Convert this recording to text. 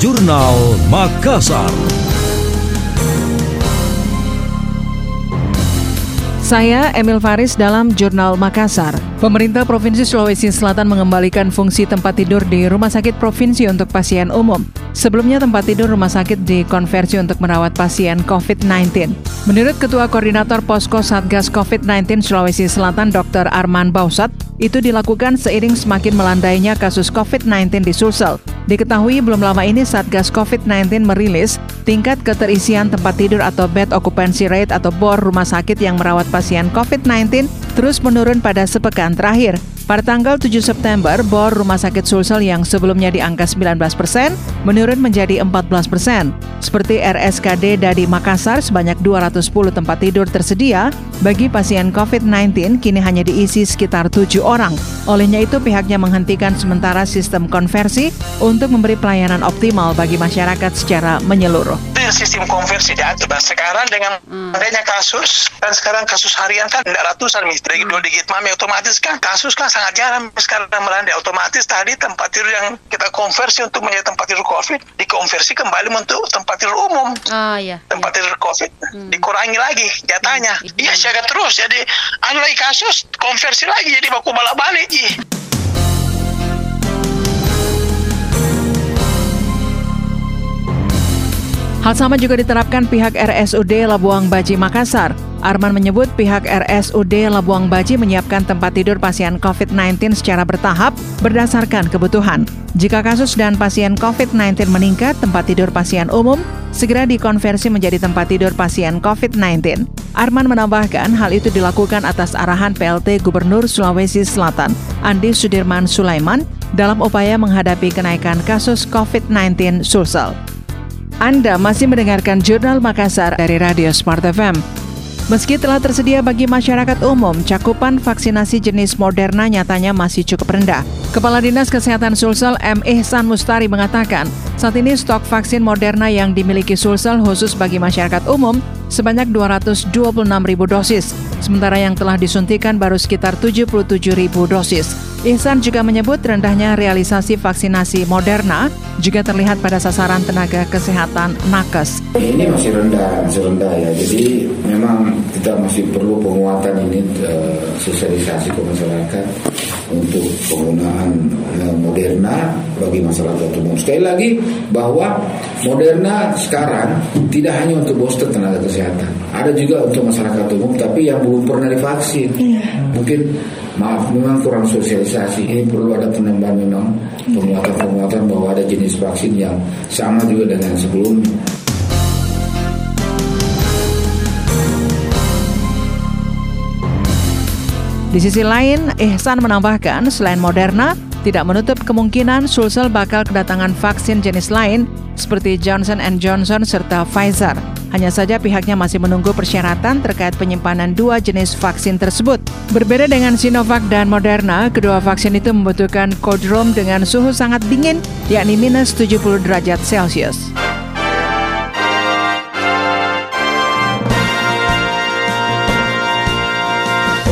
Jurnal Makassar. Saya Emil Faris dalam Jurnal Makassar. Pemerintah Provinsi Sulawesi Selatan mengembalikan fungsi tempat tidur di Rumah Sakit Provinsi untuk pasien umum. Sebelumnya tempat tidur rumah sakit dikonversi untuk merawat pasien COVID-19. Menurut Ketua Koordinator Posko Satgas COVID-19 Sulawesi Selatan Dr. Arman Bausat, itu dilakukan seiring semakin melandainya kasus COVID-19 di Sulsel. Diketahui belum lama ini Satgas COVID-19 merilis tingkat keterisian tempat tidur atau bed occupancy rate atau BOR rumah sakit yang merawat pasien COVID-19 terus menurun pada sepekan terakhir. Pada tanggal 7 September, BOR Rumah Sakit Sulsel yang sebelumnya di angka 19 persen menurun menjadi 14 persen. Seperti RSKD Dadi Makassar, sebanyak 210 tempat tidur tersedia bagi pasien COVID-19 kini hanya diisi sekitar 7 orang. Olehnya itu pihaknya menghentikan sementara sistem konversi untuk memberi pelayanan optimal bagi masyarakat secara menyeluruh sistem konversi diatur. Dan sekarang dengan hmm. adanya kasus dan sekarang kasus harian kan tidak ratusan misteri hmm. dua digit mami otomatis kan kasus kan sangat jarang sekarang melandai otomatis tadi tempat tidur yang kita konversi untuk menjadi tempat tidur covid dikonversi kembali untuk tempat tidur umum. Oh, iya. Tempat tidur covid hmm. dikurangi lagi jatahnya. Hmm. Iya siaga terus jadi ada lagi kasus konversi lagi jadi baku balak balik. Hal sama juga diterapkan pihak RSUD Labuang Baji Makassar. Arman menyebut pihak RSUD Labuang Baji menyiapkan tempat tidur pasien COVID-19 secara bertahap berdasarkan kebutuhan. Jika kasus dan pasien COVID-19 meningkat, tempat tidur pasien umum segera dikonversi menjadi tempat tidur pasien COVID-19. Arman menambahkan hal itu dilakukan atas arahan PLT Gubernur Sulawesi Selatan, Andi Sudirman Sulaiman, dalam upaya menghadapi kenaikan kasus COVID-19 Sulsel. Anda masih mendengarkan Jurnal Makassar dari Radio Smart FM. Meski telah tersedia bagi masyarakat umum, cakupan vaksinasi jenis Moderna nyatanya masih cukup rendah. Kepala Dinas Kesehatan Sulsel M. Ihsan Mustari mengatakan, saat ini stok vaksin Moderna yang dimiliki Sulsel khusus bagi masyarakat umum sebanyak 226 ribu dosis, sementara yang telah disuntikan baru sekitar 77 ribu dosis. Ihsan juga menyebut rendahnya realisasi vaksinasi Moderna juga terlihat pada sasaran tenaga kesehatan nakes. Ini masih rendah, masih rendah ya. Jadi memang kita masih perlu penguatan ini uh, sosialisasi ke masyarakat untuk penggunaan uh, Moderna bagi masyarakat umum. Sekali lagi bahwa Moderna sekarang tidak hanya untuk booster tenaga kesehatan, ada juga untuk masyarakat umum tapi yang belum pernah divaksin. Iya. Mungkin maaf memang kurang sosialisasi ini perlu ada penambahan memang penguatan-penguatan bahwa ada jenis vaksin yang sama juga dengan sebelumnya. Di sisi lain, Ihsan menambahkan selain Moderna, tidak menutup kemungkinan Sulsel bakal kedatangan vaksin jenis lain seperti Johnson Johnson serta Pfizer. Hanya saja pihaknya masih menunggu persyaratan terkait penyimpanan dua jenis vaksin tersebut. Berbeda dengan Sinovac dan Moderna, kedua vaksin itu membutuhkan cold dengan suhu sangat dingin, yakni minus 70 derajat Celcius.